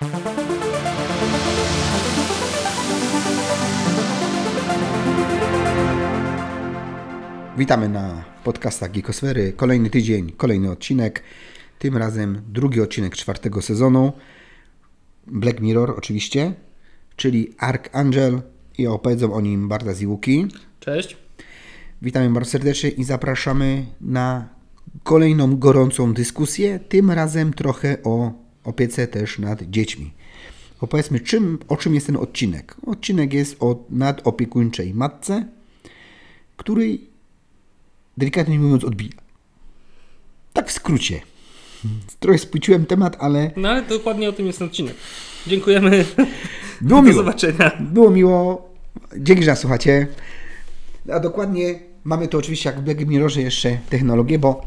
Witamy na podcastach Geekosfery. Kolejny tydzień, kolejny odcinek. Tym razem drugi odcinek czwartego sezonu. Black Mirror oczywiście, czyli Archangel i opowiedzą o nim Barda Łuki. Cześć. Witamy bardzo serdecznie i zapraszamy na kolejną gorącą dyskusję, tym razem trochę o opiece też nad dziećmi. Opowiedzmy, czym, o czym jest ten odcinek. Odcinek jest o nadopiekuńczej matce, której delikatnie mówiąc odbija. Tak w skrócie. Trochę spłyciłem temat, ale No ale dokładnie o tym jest ten odcinek. Dziękujemy. było Do miło. zobaczenia. Było miło. Dzięki, że nas słuchacie. A dokładnie mamy tu oczywiście jak w Black Mirrorze jeszcze technologię, bo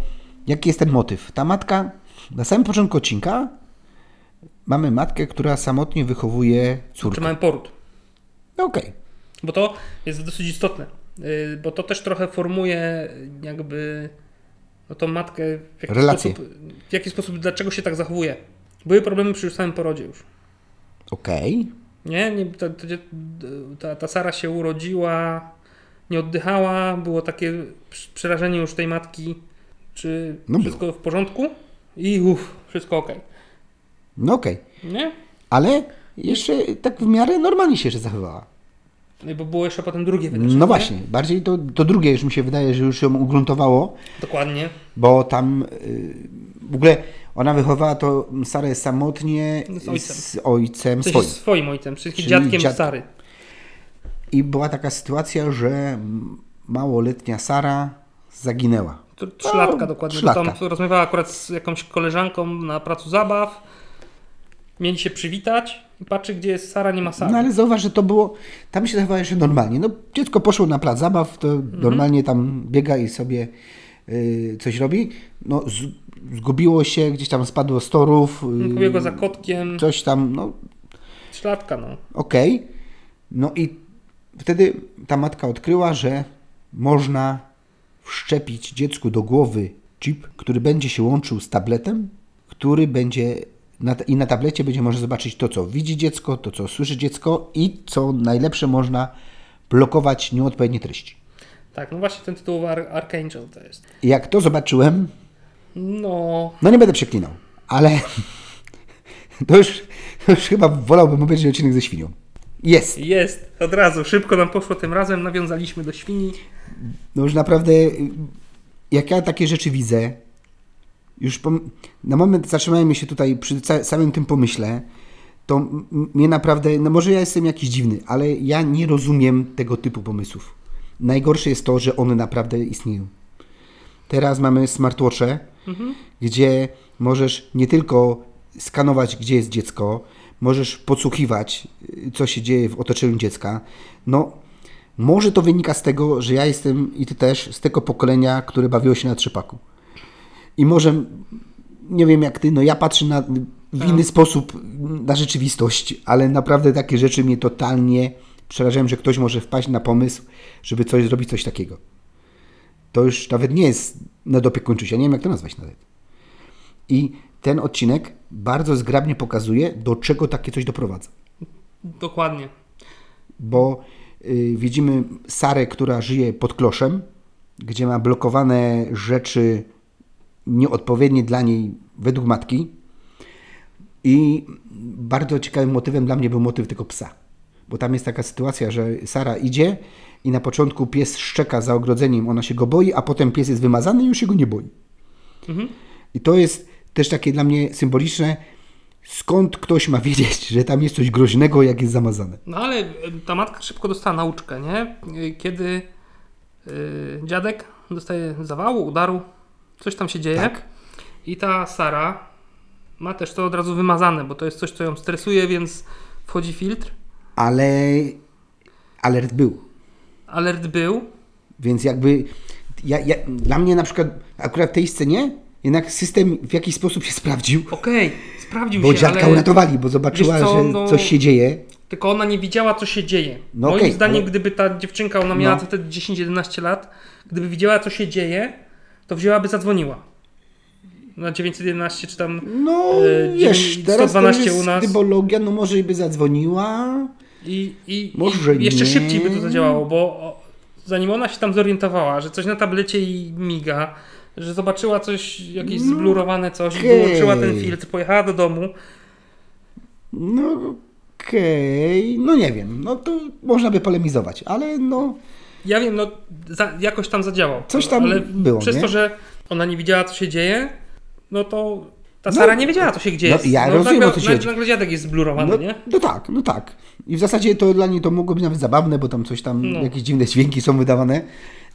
jaki jest ten motyw? Ta matka, na samym początku odcinka mamy matkę, która samotnie wychowuje Czy córkę. mamy poród? No Okej. Bo to jest dosyć istotne. Yy, Bo to też trochę formuje jakby no tą matkę w jaki, Relacje. sposób, w jaki sposób, dlaczego się tak zachowuje. Były problemy przy samym porodzie już. Okej. Nie, nie ta, ta, ta, Sara się urodziła, nie oddychała, było takie przerażenie już tej matki, czy No wszystko w porządku i uff, wszystko ok. No okej. Nie? Ale jeszcze tak w miarę normalnie się jeszcze zachowała. No Bo było jeszcze potem drugie wydarzenie. No nie? właśnie, bardziej to, to drugie już mi się wydaje, że już ją ugruntowało, Dokładnie. bo tam y, w ogóle ona wychowała to Sarę samotnie Z ojcem. z ojcem swoim. swoim ojcem, czyli Czyli dziadkiem dziad- Sary. I była taka sytuacja, że małoletnia Sara zaginęła. Trzylatka dokładnie. bo trzylatka. Tam rozmawiała akurat z jakąś koleżanką na placu zabaw. Mieli się przywitać i patrzy, gdzie jest Sara, nie ma Sary. No ale zauważ, że to było, tam się zachowała jeszcze normalnie. No dziecko poszło na plac zabaw, to Mhm. normalnie tam biega i sobie y, coś robi. No z, zgubiło się, gdzieś tam spadło z torów. y, Pobiegła za kotkiem. Coś tam, no Trzylatka, no. Okej. No i wtedy ta matka odkryła, że można wszczepić dziecku do głowy chip, który będzie się łączył z tabletem, który będzie na, i na tablecie będzie można zobaczyć to, co widzi dziecko, to, co słyszy dziecko i co najlepsze można blokować nieodpowiednie treści. Tak, no właśnie ten tytuł Ar- Archangel to jest. Jak to zobaczyłem, No, no nie będę przeklinał, ale to już, to już chyba wolałbym obejrzeć odcinek ze świnią. Jest. jest. Od razu, szybko nam poszło tym razem, nawiązaliśmy do świni. No już naprawdę, jak ja takie rzeczy widzę, już na moment zatrzymajmy się tutaj przy samym tym pomyśle, to mnie naprawdę, no może ja jestem jakiś dziwny, ale ja nie rozumiem tego typu pomysłów. Najgorsze jest to, że one naprawdę istnieją. Teraz mamy smartwatche, gdzie możesz nie tylko skanować, gdzie jest dziecko, możesz podsłuchiwać, y, co się dzieje w otoczeniu dziecka. No, może to wynika z tego, że ja jestem i ty też z tego pokolenia, które bawiło się na trzepaku. I może, nie wiem jak ty, no ja patrzę na, w inny sposób na rzeczywistość, ale naprawdę takie rzeczy mnie totalnie przerażają, że ktoś może wpaść na pomysł, żeby coś zrobić, coś takiego. To już nawet nie jest nadopiekuńczość, ja nie wiem jak to nazwać nawet. I ten odcinek bardzo zgrabnie pokazuje, do czego takie coś doprowadza Dokładnie. bo y, widzimy Sarę, która żyje pod kloszem, gdzie ma blokowane rzeczy nieodpowiednie dla niej według matki. I bardzo ciekawym motywem dla mnie był motyw tego psa. Bo tam jest taka sytuacja, że Sara idzie i na początku pies szczeka za ogrodzeniem, ona się go boi, a potem pies jest wymazany i już się go nie boi. I to jest też takie dla mnie symboliczne, skąd ktoś ma wiedzieć, że tam jest coś groźnego, jak jest zamazane. No ale y, ta matka szybko dostała nauczkę, nie? Kiedy y, dziadek dostaje zawału, udaru, coś tam się dzieje. Tak. I ta Sara ma też to od razu wymazane, bo to jest coś, co ją stresuje, więc wchodzi filtr. ale alert był. Alert był. Więc jakby ja, ja, dla mnie na przykład akurat w tej scenie jednak system w jakiś sposób się sprawdził, Okej, sprawdził bo się, dziadka ale uratowali, bo zobaczyła, co, że no- coś się dzieje. tylko ona nie widziała, co się dzieje. No Moim okej, zdaniem, ale- gdyby ta dziewczynka, ona miała No. wtedy 10-11 lat, gdyby widziała, co się dzieje, to wzięłaby, zadzwoniła. na 911 czy tam No, E, wiesz, dziewięć- teraz 112 to jest u nas. dybologia, no może i by zadzwoniła. i, i, Może i jeszcze nie. szybciej by to zadziałało, bo zanim ona się tam zorientowała, że coś na tablecie i miga, że zobaczyła coś, jakieś No, zblurowane coś i okej. wyłączyła ten filtr, pojechała do domu, No okej, no nie wiem, no to można by polemizować, ale no Ja wiem, no za, jakoś tam zadziałał. Coś tam ale było, Przez nie? to, że ona nie widziała, co się dzieje, no to ta No, Sara nie wiedziała, co się gdzie no, jest. ja no, rozumiem, nagle, co ci nagle, nagle dziadek jest zblurowany, no, nie? no tak, no tak. I w zasadzie to dla niej to mogło być nawet zabawne, bo tam coś tam, No. jakieś dziwne dźwięki są wydawane,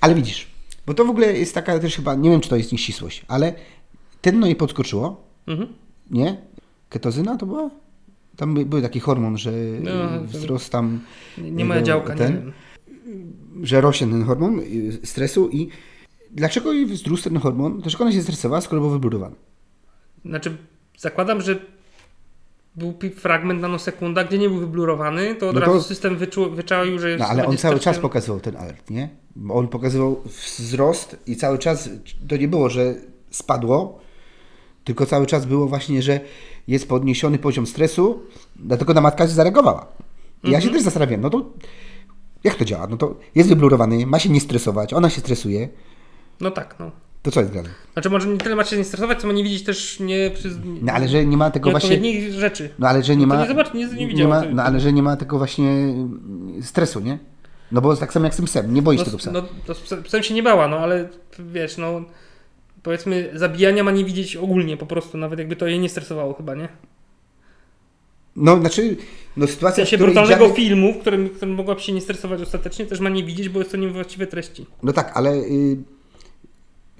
ale widzisz, bo to w ogóle jest taka też chyba, nie wiem czy to jest nieścisłość, ale ten no jej podskoczyło, Mhm. nie? Ketozyna to była? Tam by- był taki hormon, że No, wzrost tam, Nie, nie moja działka, ten? nie wiem. Że rośnie ten hormon y, stresu i dlaczego jej wzrósł ten hormon? Dlaczego ona się stresowała, skoro był wyblurowany? Znaczy, zakładam, że był fragment nanosekunda, gdzie nie był wyblurowany, to od No to- razu system wyczu, wyczaił, że jest No ale on cały czas pokazywał ten alert, nie? Bo on pokazywał wzrost i cały czas to nie było, że spadło, tylko cały czas było właśnie, że jest podniesiony poziom stresu, dlatego na matka zareagowała. I ja się też zastanawiam, no to jak to działa? No to jest wyblurowany, ma się nie stresować, ona się stresuje, No tak, no. to co jest grane? Znaczy, może nie tyle ma się nie stresować, co ma nie widzieć też nie, przy, No ale że nie ma tego właśnie... rzeczy. No ale że nie No ma. nie zobacz- nie- nie widziała ma, no ale że nie ma tego właśnie stresu, nie? No bo tak samo jak z tym psem, nie boisz No, tego psa. no to z psem się nie bała, no ale wiesz, no powiedzmy zabijania ma nie widzieć ogólnie po prostu, nawet jakby to jej nie stresowało chyba, nie? No znaczy, no sytuacja, w sensie brutalnego dziadek, filmu, w którym, którym mogłaby się nie stresować ostatecznie, też ma nie widzieć, bo jest to niewłaściwe treści. No tak, ale y,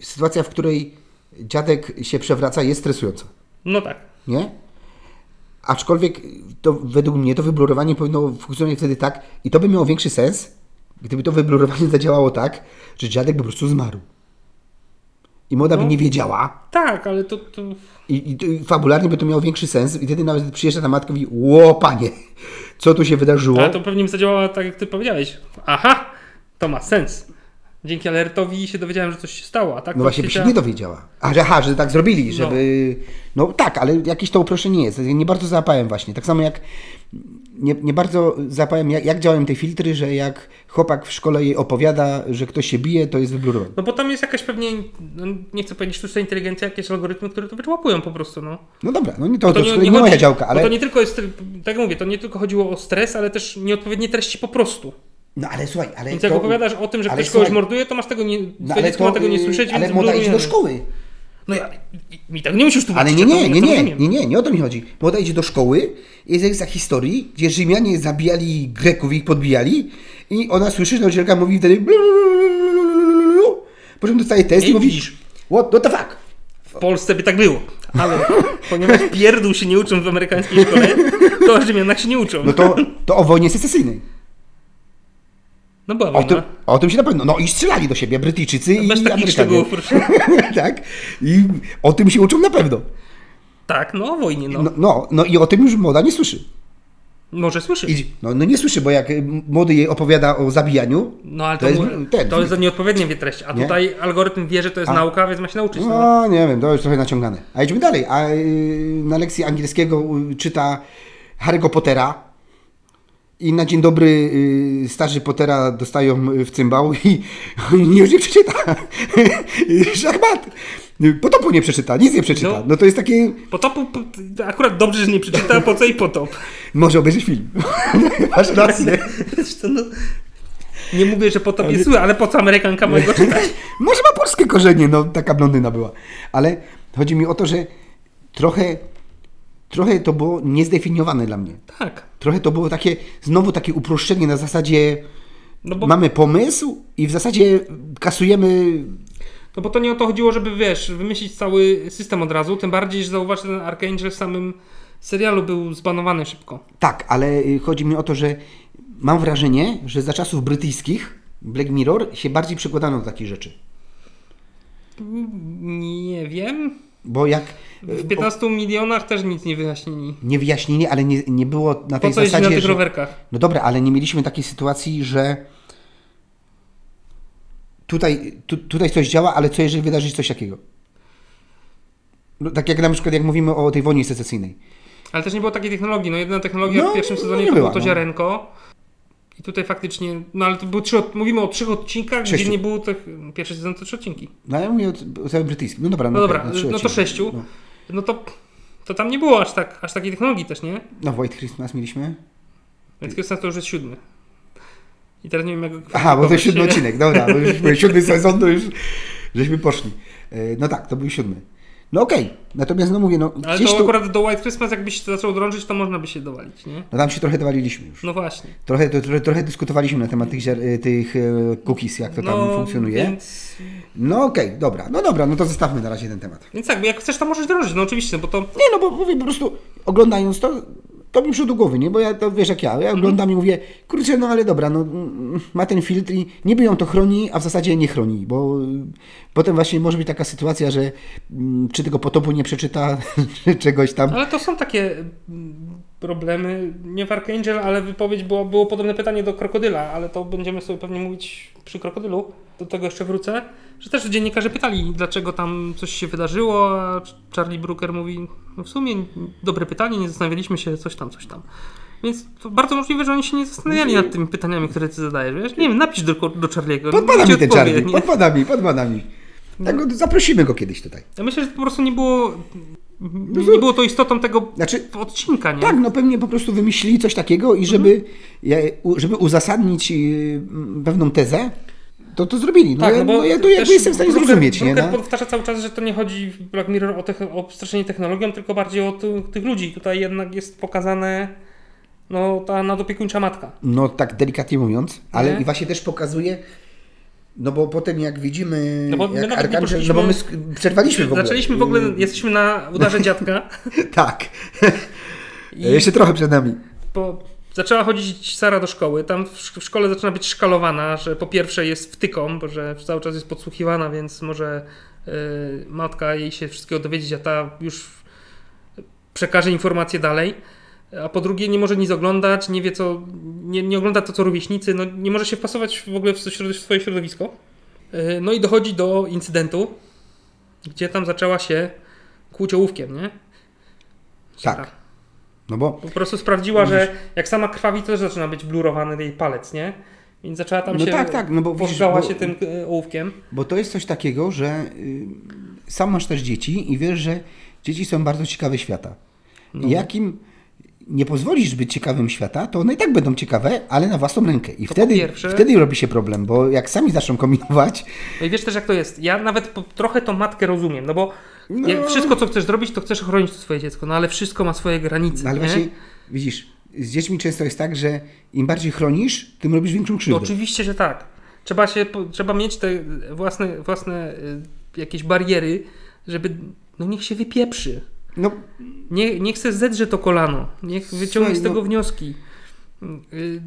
sytuacja, w której dziadek się przewraca jest stresująca, No tak. nie? Aczkolwiek to według mnie to wyblurowanie powinno funkcjonować wtedy tak i to by miało większy sens, gdyby to wyblurowanie zadziałało tak, że dziadek po prostu zmarł. I młoda by No. nie wiedziała, Tak, ale to, to I, i, I fabularnie by to miało większy sens i wtedy nawet przyjeżdża ta matka i mówi, ło panie, co tu się wydarzyło? ale to pewnie by zadziałało tak, jak ty powiedziałeś. Aha, to ma sens. Dzięki alertowi się dowiedziałem, że coś się stało, a tak No właśnie by się nie dowiedziała. A że, aha, że tak zrobili, żeby... No. tak, ale jakieś to uproszczenie jest. Ja nie bardzo załapałem właśnie. Tak samo jak nie, nie bardzo załapałem, jak, jak działają te filtry, że jak chłopak w szkole jej opowiada, że ktoś się bije, to jest wyblurowany. No bo tam jest jakaś pewnie, no, nie chcę powiedzieć sztuczna inteligencja, jakieś algorytmy, które to wyczłapują po prostu, no. No dobra, no nie, to, to, nie, nie, nie chodzi- działka, ale... To nie tylko jest, tak jak mówię, to nie tylko chodziło o stres, ale też nieodpowiednie treści po prostu. No ale słuchaj, ale Więc to... jak opowiadasz o tym, że ktoś kogoś słuchaj, morduje, to masz tego nie, No ale dziecko ma tego nie y, słyszeć, Ale więc młoda idzie do szkoły. No ja, i- mi tak nie musisz tłumaczyć. Ale nie, nie, nie, nie, nie, nie, nie o to mi chodzi. Młoda idzie do szkoły, jest lekcja historii, gdzie Rzymianie zabijali Greków i ich podbijali i ona słyszy, że nauczycielka mówi wtedy po czym dostaje test i Nie mówi what, what the fuck? W Polsce by tak było. Ale ponieważ pierdół się nie uczą w amerykańskiej szkole, to Rzymianach się nie uczą. No to, to o wojnie secesyjnej. No była O wojna. tym, o tym się na pewno, no i strzelali do siebie Brytyjczycy i Bez takich Amerykanie. tak, i o tym się uczą na pewno. Tak, no o wojnie, no. No, no, no i o tym już młoda nie słyszy. Może słyszysz. I, no, no nie słyszy, bo jak młody jej opowiada o zabijaniu, No ale To to, jest ten, to jest za nieodpowiednie wie treść. A Nie? tutaj algorytm wie, że to jest A. nauka, więc ma się nauczyć. No. No, nie wiem, to już trochę naciągane. A idźmy dalej. A y, na lekcji angielskiego y, czyta Harry'ego Pottera i na dzień dobry y, starzy Pottera dostają y, w cymbał i nie już nie przeczyta. Szachmat. Potopu nie przeczyta, nic nie przeczyta. No. No to jest takie, Potopu, po, akurat dobrze, że nie przeczyta, po co i potop. może obejrzeć film. Masz rację. Zresztą, no, nie mówię, że potop jest zły, ale po co Amerykanka ma go czytać? Może ma polskie korzenie, no taka blondyna była. Ale chodzi mi o to, że trochę, trochę to było niezdefiniowane dla mnie. Tak. Trochę to było takie, znowu takie uproszczenie na zasadzie No bo, mamy pomysł i w zasadzie kasujemy. no bo to nie o to chodziło, żeby wiesz, wymyślić cały system od razu, tym bardziej, że zauważ, ten Archangel w samym serialu był zbanowany szybko. Tak, ale y, chodzi mi o to, że mam wrażenie, że za czasów brytyjskich Black Mirror się bardziej przykładano do takich rzeczy. Nie wiem. Bo jak. W y, 15 milionach też nic nie wyjaśnili. Nie wyjaśnienie, ale nie, nie było na Po tej co jeździć zasadzie. na tych że... rowerkach? No dobra, ale nie mieliśmy takiej sytuacji, że tutaj, tu, tutaj coś działa, ale co jeżeli wydarzy się coś takiego? No, tak jak na przykład jak mówimy o tej wojnie secesyjnej. Ale też nie było takiej technologii. No jedyna technologia No, w pierwszym no sezonie nie to była, było to no. ziarenko. I tutaj faktycznie, no ale to były trzy, mówimy o trzech odcinkach, Sześciu. gdzie nie było tych, pierwszy sezon to trzy odcinki. No ja mówię o, o całym brytyjskim. No dobra, No dobra, okej, trzy no to sześciu. No. No to, to tam nie było aż tak, aż takiej technologii też, nie? no White Christmas mieliśmy. Więc Christmas to już jest siódmy. I teraz nie wiem jak go Aha, bo to jest siódmy odcinek, dobra, bo już siódmy sezon, to już żeśmy poszli. E, No tak, to był siódmy. No okej, natomiast no mówię, no Ale to tu, akurat do White Christmas jakbyś się zaczął drążyć, to można by się dowalić, nie? no tam się trochę dowaliliśmy już. No właśnie. Trochę, to, trochę, trochę dyskutowaliśmy na temat tych, e, tych e, cookies, jak to tam no, funkcjonuje. Więc, No okej, dobra, no dobra, no to zostawmy na razie ten temat. więc tak, jak chcesz, to możesz drążyć, no oczywiście, bo to Nie, no bo mówię po prostu, oglądając to, to mi przyszło do głowy, nie? Bo ja to wiesz jak ja, ja oglądam i mówię, kurczę, no ale dobra, no ma ten filtr i niby ją to chroni, a w zasadzie nie chroni, bo y, potem właśnie może być taka sytuacja, że mm, czy tego potopu nie przeczyta, czy czegoś tam. Ale to są takie mm, problemy, nie w Archangel, ale wypowiedź było, było podobne pytanie do Krokodyla, ale to będziemy sobie pewnie mówić przy Krokodylu, do tego jeszcze wrócę, że też dziennikarze pytali, dlaczego tam coś się wydarzyło, a Charlie Brooker mówi, no w sumie dobre pytanie, nie zastanawialiśmy się, coś tam, coś tam. Więc to bardzo możliwe, że oni się nie zastanawiali nad tymi pytaniami, które ty zadajesz, wiesz? Nie wiem, napisz do, do Charliego. Podpada mi ten czarny, nie? podpada mi, podpada mi. Tak, no, zaprosimy go kiedyś tutaj. Ja myślę, że po prostu nie było, nie było to istotą tego Znaczy, odcinka, nie? Tak, no pewnie po prostu wymyślili coś takiego i żeby, u- żeby uzasadnić y, pewną tezę, to to zrobili. No, ja, no, ja to jakby jestem w stanie Brooker- zrozumieć, nie? Brooker No? powtarza cały czas, że to nie chodzi w Black Mirror o, tech, o straszenie technologią, tylko bardziej o ty, tych ludzi. Tutaj jednak jest pokazane no, ta nadopiekuńcza matka. No tak delikatnie mówiąc, ale Nie? i właśnie też pokazuje, no bo potem jak widzimy, No bo my jak nie Archangel, no bo my przerwaliśmy w ogóle. Zaczęliśmy w ogóle, Y, jesteśmy na udarze dziadka. Tak, I jeszcze trochę przed nami. po, zaczęła chodzić Sara do szkoły. Tam w sz- w szkole zaczyna być szkalowana, że po pierwsze jest wtyką, bo że cały czas jest podsłuchiwana, więc może y, matka jej się wszystkiego dowiedzieć, a ta już przekaże informacje dalej. A po drugie nie może nic oglądać, nie wie co, nie, nie ogląda to co rówieśnicy, no nie może się wpasować w ogóle w swoje środowisko. Y, No i dochodzi do incydentu, gdzie tam zaczęła się kłuć ołówkiem, nie? Tak. No bo Po prostu sprawdziła, że jak sama krwawi, to też zaczyna być blurowany jej palec, nie? Więc zaczęła tam No się. tak, tak, no bo widzisz, bo- się tym e, ołówkiem. Bo to jest coś takiego, że y, sam masz też dzieci i wiesz, że dzieci są bardzo ciekawe świata. No. I jak im nie pozwolisz być ciekawym świata, to one i tak będą ciekawe, ale na własną rękę. I To wtedy, pierwsze- wtedy robi się problem, bo jak sami zaczną kombinować, No i wiesz też, jak to jest. Ja nawet po, trochę tą matkę rozumiem, no bo No. jak wszystko, co chcesz zrobić, to chcesz chronić to swoje dziecko, no ale wszystko ma swoje granice. no ale nie? właśnie widzisz, z dziećmi często jest tak, że im bardziej chronisz, tym robisz większą No krzywdę. oczywiście, że tak. Trzeba, się, trzeba mieć te własne, własne y, jakieś bariery, żeby. No niech się wypieprzy. No, Nie, niech se zedrze to kolano. Niech wyciągnie z tego no- wnioski. Y,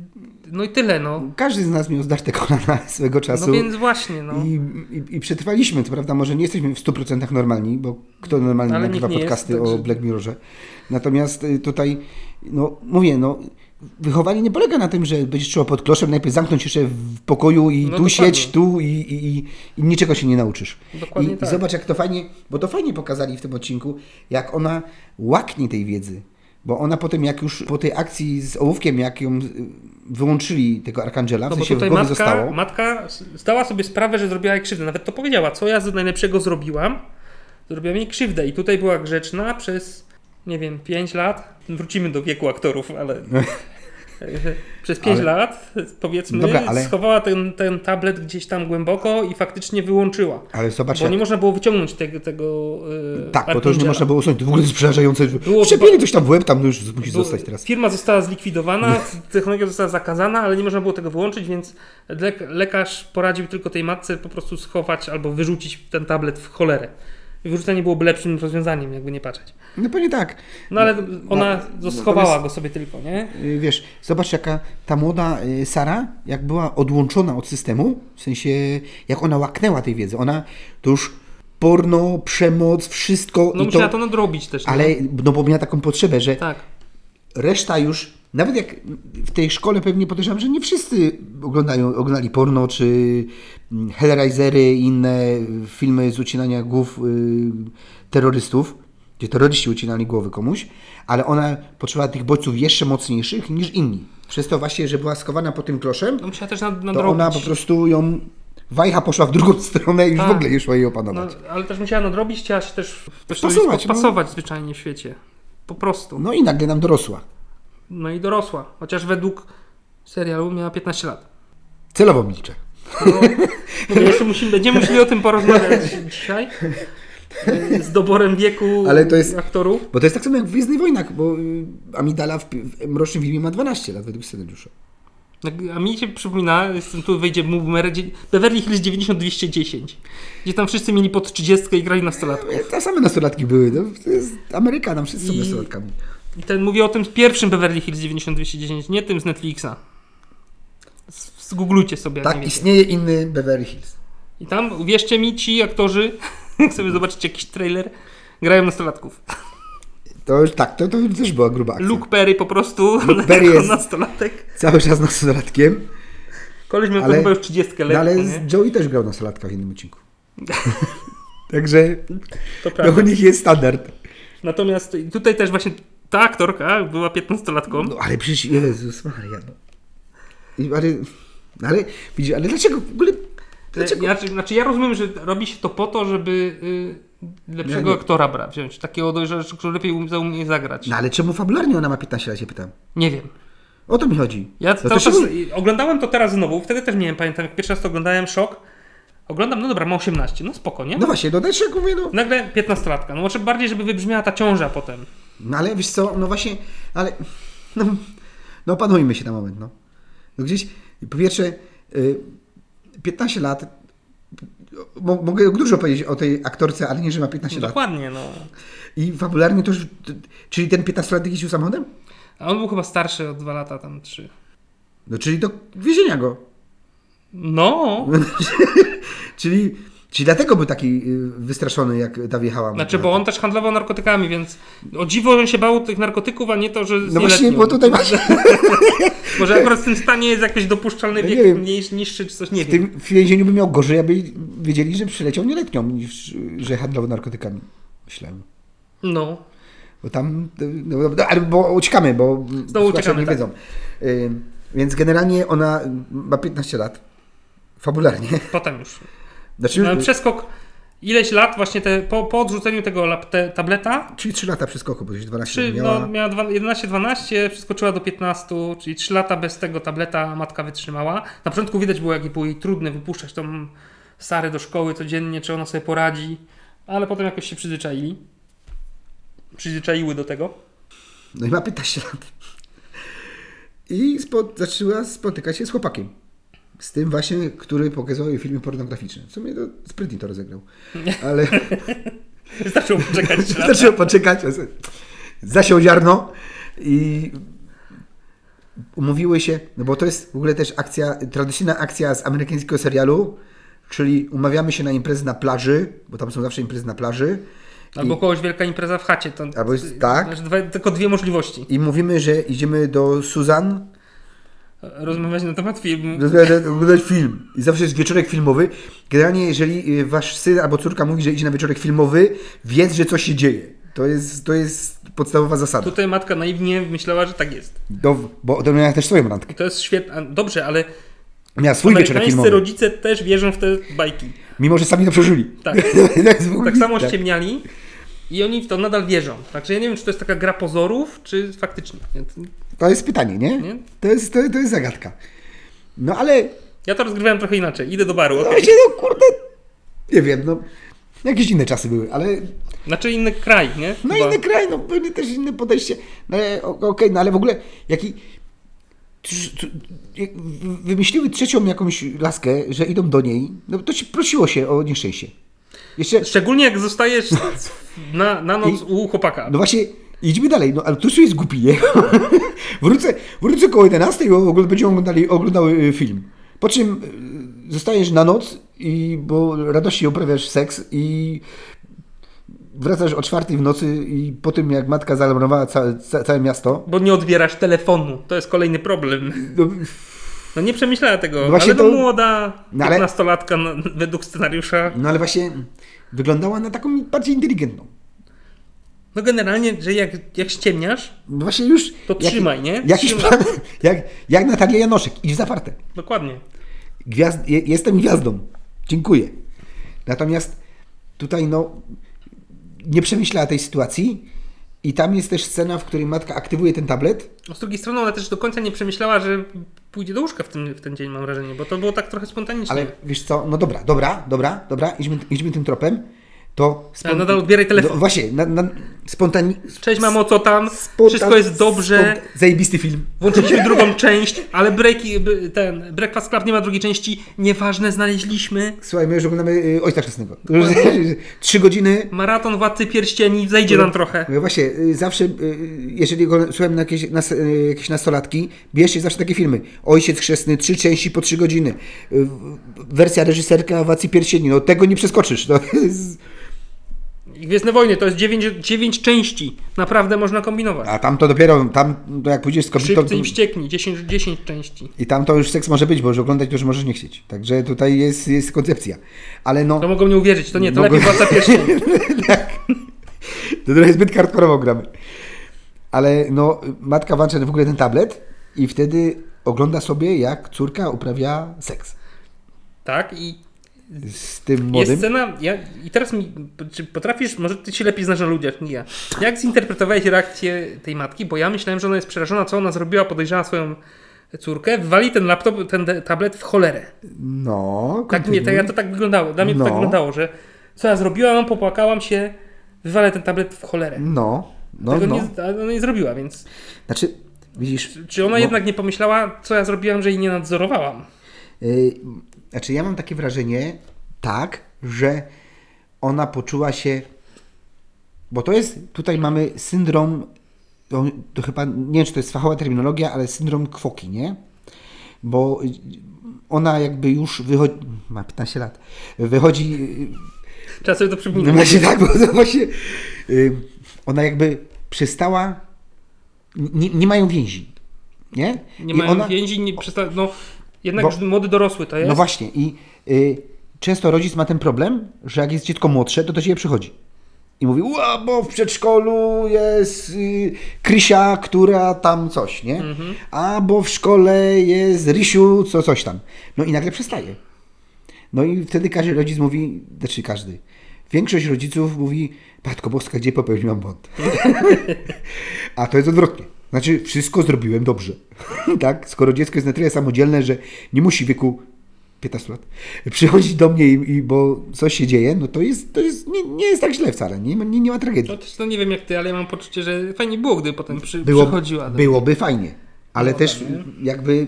No i tyle, no. każdy z nas miał zdarte kolana swego czasu. No więc właśnie, no. I, i, I przetrwaliśmy, to prawda, może nie jesteśmy w 100% normalni, bo kto normalnie Ale nagrywa podcasty jest, o także- Black Mirrorze. Natomiast y, tutaj, no mówię, no wychowanie nie polega na tym, że będziesz trzeba pod kloszem najpierw zamknąć jeszcze w pokoju i No tu siedź, tu i, i, i, i niczego się nie nauczysz. Dokładnie I, tak. I zobacz jak to fajnie, bo to fajnie pokazali w tym odcinku, jak ona łaknie tej wiedzy. Bo ona potem, jak już po tej akcji z ołówkiem, jak ją wyłączyli tego Arkangela, No w sensie w tutaj matka, zostało. matka zdała sobie sprawę, że zrobiła jej krzywdę. Nawet to powiedziała, co ja z najlepszego zrobiłam. Zrobiłam jej krzywdę i tutaj była grzeczna przez, nie wiem, 5 lat. Wrócimy do wieku aktorów, ale przez 5 Ale- lat, powiedzmy, Dobra, ale- schowała ten, ten tablet gdzieś tam głęboko i faktycznie wyłączyła. Ale zobacz, Bo jak... nie można było wyciągnąć tego, tego yy, Tak, bo to już nie można było usunąć. To w ogóle jest przerażające. Było Wszczepili dwa- coś tam w łeb, tam no już musi zostać teraz. Firma została zlikwidowana, technologia została zakazana, ale nie można było tego wyłączyć, więc lek- lekarz poradził tylko tej matce po prostu schować albo wyrzucić ten tablet w cholerę. Wyrzucenie byłoby lepszym rozwiązaniem, jakby nie patrzeć. No pewnie tak. No ale ona no, schowała go sobie tylko, nie? Y, Wiesz, zobacz jaka ta młoda y, Sara, jak była odłączona od systemu, w sensie jak ona łaknęła tej wiedzy, ona to już porno, przemoc, wszystko No musiała to, to nadrobić też. ale nie? no bo miała taką potrzebę, że Tak. reszta już, nawet jak w tej szkole pewnie podejrzewam, że nie wszyscy oglądają, oglądali porno, czy mm, Hellraisery i inne filmy z ucinania głów y, terrorystów, gdzie terroryści ucinali głowy komuś, ale ona potrzebowała tych bodźców jeszcze mocniejszych niż inni. Przez to właśnie, że była skowana po tym kloszem, No musiała też to ona po prostu ją... Wajcha poszła w drugą stronę i już Tak. w ogóle nie szło jej No, opanować. ale też musiała nadrobić, chciała się też Wpasować, no. pasować zwyczajnie w świecie. Po prostu. No i nagle nam dorosła. No i dorosła. Chociaż według serialu miała 15 lat. Celowo milczę. No, jeszcze musimy, będziemy musieli o tym porozmawiać dzisiaj. Z doborem wieku Ale to jest- aktorów. Bo to jest tak samo jak w Gwiezdnych Wojnach, bo y, Amidala w, w Mrocznym Filmie ma 12 lat według scenariusza. Tak, A mi się przypomina, jestem tu wejdzie numer dzie- Beverly Hills 90210, gdzie tam wszyscy mieli pod 30 i grali nastolatków. Te same nastolatki były. No, to jest Ameryka, tam wszyscy są I- nastolatkami. I ten mówię o tym pierwszym Beverly Hills 90210, nie tym z Netflixa. Zgooglujcie sobie. Tak, istnieje inny Beverly Hills. I tam, uwierzcie mi, ci aktorzy, jak sobie zobaczycie jakiś trailer, grają nastolatków. To już tak, to, to też była gruba akcja. Luke Perry po prostu Luke Perry jest- nastolatek. Cały czas nastolatkiem. Koleś miał Ale- chyba już 30 No, lekko, ale nie? Joey też grał nastolatka w jednym odcinku. Także To to u nich jest standard. Natomiast tutaj też właśnie ta aktorka była 15-latką. No ale przecież, Jezus Maria. No. I, ale, no, ale, widzisz, ale dlaczego w ogóle... Dlaczego? Ja, znaczy ja rozumiem, że robi się to po to, żeby y, lepszego Nie, nie. aktora bra, wziąć. Takiego, do- że, który lepiej um- zaumie zagrać. No ale czemu fabularnie ona ma 15 lat, się pytam. Nie wiem. O to mi chodzi. Ja No to czas, oglądałem to teraz znowu, wtedy też miałem, pamiętam, jak pierwszy raz to oglądałem, szok. Oglądam, no dobra, ma 18, no spoko, nie? No właśnie, też jak mówię, no. Nagle 15-latka, no może bardziej, żeby wybrzmiała ta ciąża potem. No ale wiesz co, no właśnie, ale no, no opanujmy się na moment, no. no gdzieś, po pierwsze, y, 15 lat, mo, mogę dużo powiedzieć o tej aktorce, ale nie, że ma 15 lat. Dokładnie, no. I fabularnie to już, czyli ten 15-latek jeździł samochodem? A on był chyba starszy o 2 lata, tam 3. No czyli do więzienia go. No, Czyli, czyli dlatego był taki y, wystraszony, jak ta wjechała. znaczy, bo on też handlował narkotykami, więc o dziwo on się bał tych narkotyków, a nie to, że No właśnie, bo tutaj właśnie Może akurat w tym stanie jest jakiś dopuszczalny No wiek wiem. mniejszy, niższy czy coś, nie w wiem. tym więzieniu by miał gorzej, aby wiedzieli, że przyleciał nieletnią, niż że handlował narkotykami. Myślałem. No. Bo tam, no, no, ale bo uciekamy, bo słuchacze uciekamy, nie tak. wiedzą. Y, więc generalnie ona ma 15 lat. Fabularnie. Potem już. Znaczy, Miałem przeskok ileś lat właśnie te, po, po odrzuceniu tego lap, te, tableta. czyli 3 lata przeskoku, bo gdzieś 12 Trzy, miała. no, miała dwa- 11-12, przeskoczyła do 15, czyli 3 lata bez tego tableta matka wytrzymała. Na początku widać było, jak było jej trudne wypuszczać tą Sarę do szkoły codziennie, czy ona sobie poradzi, ale potem jakoś się przyzwyczaili. Przyzwyczaiły do tego. No i ma 15 lat. I spo, zaczęła spotykać się z chłopakiem. Z tym właśnie, który pokazywał jej filmy pornograficzne. W sumie to sprytnie to rozegrał. Ale Wystarczyło poczekać 3 lata. zaczęło poczekać. Zasiął ziarno i umówiły się, no bo to jest w ogóle też akcja, tradycyjna akcja z amerykańskiego serialu, czyli umawiamy się na imprezę na plaży, bo tam są zawsze imprezy na plaży. Albo kogoś wielka impreza w chacie. To, Albo jest- tak. Znaczy tylko dwie możliwości. I mówimy, że idziemy do Suzan, Rozmawiać na temat filmu. Oglądać- film. I zawsze jest wieczorek filmowy. Generalnie, jeżeli y, wasz syn albo córka mówi, że idzie na wieczorek filmowy, wiedz, że coś się dzieje. To jest, to jest podstawowa zasada. Tutaj matka naiwnie myślała, że tak jest. Do, bo ona miała też swoją randkę. To jest świetne. Dobrze, ale Miała swój wieczorek filmowy. rodzice też wierzą w te bajki. Mimo, że sami to przeżyli. Tak. Tak samo ściemniali i oni w to nadal wierzą. Także ja nie wiem, czy to jest taka gra pozorów, czy faktycznie. To jest pytanie, nie? Nie? To, jest, to, to jest zagadka. No ale, Ja to rozgrywałem trochę inaczej. Idę do baru. no, okej. właśnie, no kurde, nie wiem, no. Jakieś inne czasy były, ale Znaczy inny kraj, nie? No Chyba. inny kraj, no pewnie też inne podejście. No o- okej, no ale w ogóle jaki. Wymyśliły trzecią jakąś laskę, że idą do niej, no to ci prosiło się o nieszczęście. Jeszcze, Szczególnie jak zostajesz na, na noc u chłopaka. no właśnie, idźmy dalej, no ale tu jest głupi, nie? wrócę, wrócę koło 11 i ogl- będziemy oglądali, oglądały y, film. Po czym y, zostajesz na noc i bo radośnie uprawiasz seks i wracasz o czwartej w nocy i po tym jak matka zaalarmowała całe, ca, całe miasto, Bo nie odbierasz telefonu. To jest kolejny problem. no, No nie przemyślała tego. No ale to- młoda, No ale- 15-latka no, według scenariusza. no ale właśnie wyglądała na taką bardziej inteligentną. No generalnie, że jak, jak ściemniasz, No właśnie już... to trzymaj, nie? Jakiś Trzymaj. plan, jak, jak Natalia Janoszek, idź zaparte. Dokładnie. Gwiazd, je, jestem gwiazdą. Dziękuję. Natomiast tutaj no nie przemyślała tej sytuacji i tam jest też scena, w której matka aktywuje ten tablet. No z drugiej strony ona też do końca nie przemyślała, że pójdzie do łóżka w ten, w ten dzień, mam wrażenie, bo to było tak trochę spontanicznie. Ale wiesz co, no dobra, dobra, dobra, dobra, idźmy, idźmy tym tropem. To Ale nadal odbieraj telefon. No, właśnie, na, na, spontani... Cześć mamo, co tam? spontan- Wszystko jest dobrze. spont- Zajebisty film. Włączyliśmy drugą część, ale breaki, ten Breakfast Club nie ma drugiej części. Nieważne, znaleźliśmy. Słuchaj, my już oglądamy y, Ojca Chrzestnego. Trzy godziny. Maraton Władcy Pierścieni, zejdzie nam trochę. No właśnie, y, zawsze, y, jeżeli go słucham na jakieś, na, jakieś nastolatki, bierzcie zawsze takie filmy. Ojciec Chrzestny, trzy części po trzy godziny. Wersja reżyserka Władcy Pierścieni. No tego nie przeskoczysz. Jest... I Gwiezdne Wojny to jest 9, dziewięć części. Naprawdę można kombinować. A tam to dopiero, tam to jak pójdziesz z kobietą... Szybcy i wściekni, 10, 10 części. I tam to już seks może być, bo już oglądać to już możesz nie chcieć. Także tutaj jest, jest koncepcja. Ale no, To mogą nie uwierzyć, to nie, to Mogą- lepiej Władca Pierścieni. to trochę zbyt hardkorowo gramy. Ale no, matka włącza w ogóle ten tablet i wtedy ogląda sobie, jak córka uprawia seks Tak i z tym jest młodym. scena, ja, i teraz mi, czy potrafisz, może ty się lepiej znasz na ludziach niż ja. Jak zinterpretowałeś reakcję tej matki? Bo ja myślałem, że ona jest przerażona, co ona zrobiła, podejrzała swoją córkę, wywali ten laptop, ten tablet w cholerę. No, Tak mnie, to, ja to tak wyglądało, dla mnie to tak No. wyglądało, że co ja zrobiłam, popłakałam się, wywalę ten tablet w cholerę. No, no, Tego no. Nie, ona nie zrobiła, więc Znaczy, widzisz, czy ona No. jednak nie pomyślała, co ja zrobiłam, że jej nie nadzorowałam? Znaczy, ja mam takie wrażenie, tak, że ona poczuła się. Bo to jest, tutaj mamy syndrom, to, to chyba, nie wiem czy to jest fachowa terminologia, ale syndrom kwoki, nie? Bo ona jakby już wychodzi, ma 15 lat, wychodzi, sobie to no przypominać. właśnie tak, bo to właśnie, yy, ona jakby przestała, nie, nie mają więzi, nie? Nie I mają ona, więzi, nie przesta- no jednak Bo- już młody dorosły to jest. No właśnie i y, często rodzic ma ten problem, że jak jest dziecko młodsze, to do ciebie przychodzi. I mówi, Ła, bo w przedszkolu jest y, Krysia, która tam coś, nie? Mhm. A bo w szkole jest Rysiu, co coś tam. No i nagle przestaje. No i wtedy każdy rodzic mówi, znaczy każdy, większość rodziców mówi, Matko Boska, gdzie popełniłam błąd? A to jest odwrotnie. Znaczy, wszystko zrobiłem dobrze. tak? Skoro dziecko jest na tyle samodzielne, że nie musi wieku 15 lat przychodzić do mnie i, i bo coś się dzieje, no to jest, to jest nie, nie jest tak źle wcale. Nie, ma- nie, nie ma tragedii. No też to nie wiem jak ty, ale ja mam poczucie, że fajnie było, gdy potem przy, Było, przychodziła. do- byłoby fajnie. Ale też jakby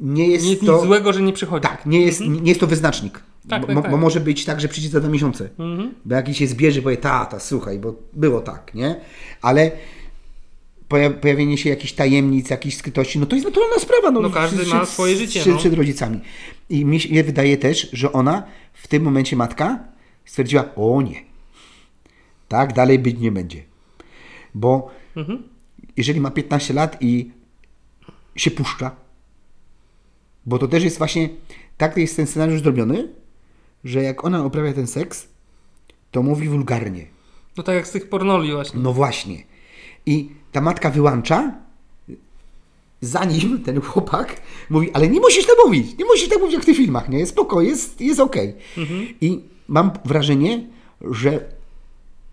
nie jest Nie jest to... nic złego, że nie przychodzi. Tak, nie jest, nie jest to wyznacznik. Tak, bo, tak, bo- tak. bo może być tak, że przyjdzie za dwa miesiące. Mhm. Bo jakiś się zbierze, powie, tata, słuchaj, bo było tak, nie? Ale pojawienie się jakichś tajemnic, jakichś skrytości, no to jest naturalna sprawa. No, No każdy ma swoje życie, Przed, no. przed rodzicami. I mi się wydaje też, że ona w tym momencie matka stwierdziła, o nie, tak dalej być nie będzie. Bo Mhm. jeżeli ma 15 lat i się puszcza, bo to też jest właśnie, tak jest ten scenariusz zrobiony, że jak ona uprawia ten seks, to mówi wulgarnie. No tak jak z tych pornoli właśnie. No właśnie. I ta matka wyłącza, zanim ten chłopak mówi, ale nie musisz tak mówić, nie musisz tak mówić jak w tych filmach, nie? Spoko, jest, jest okej. I mam wrażenie, że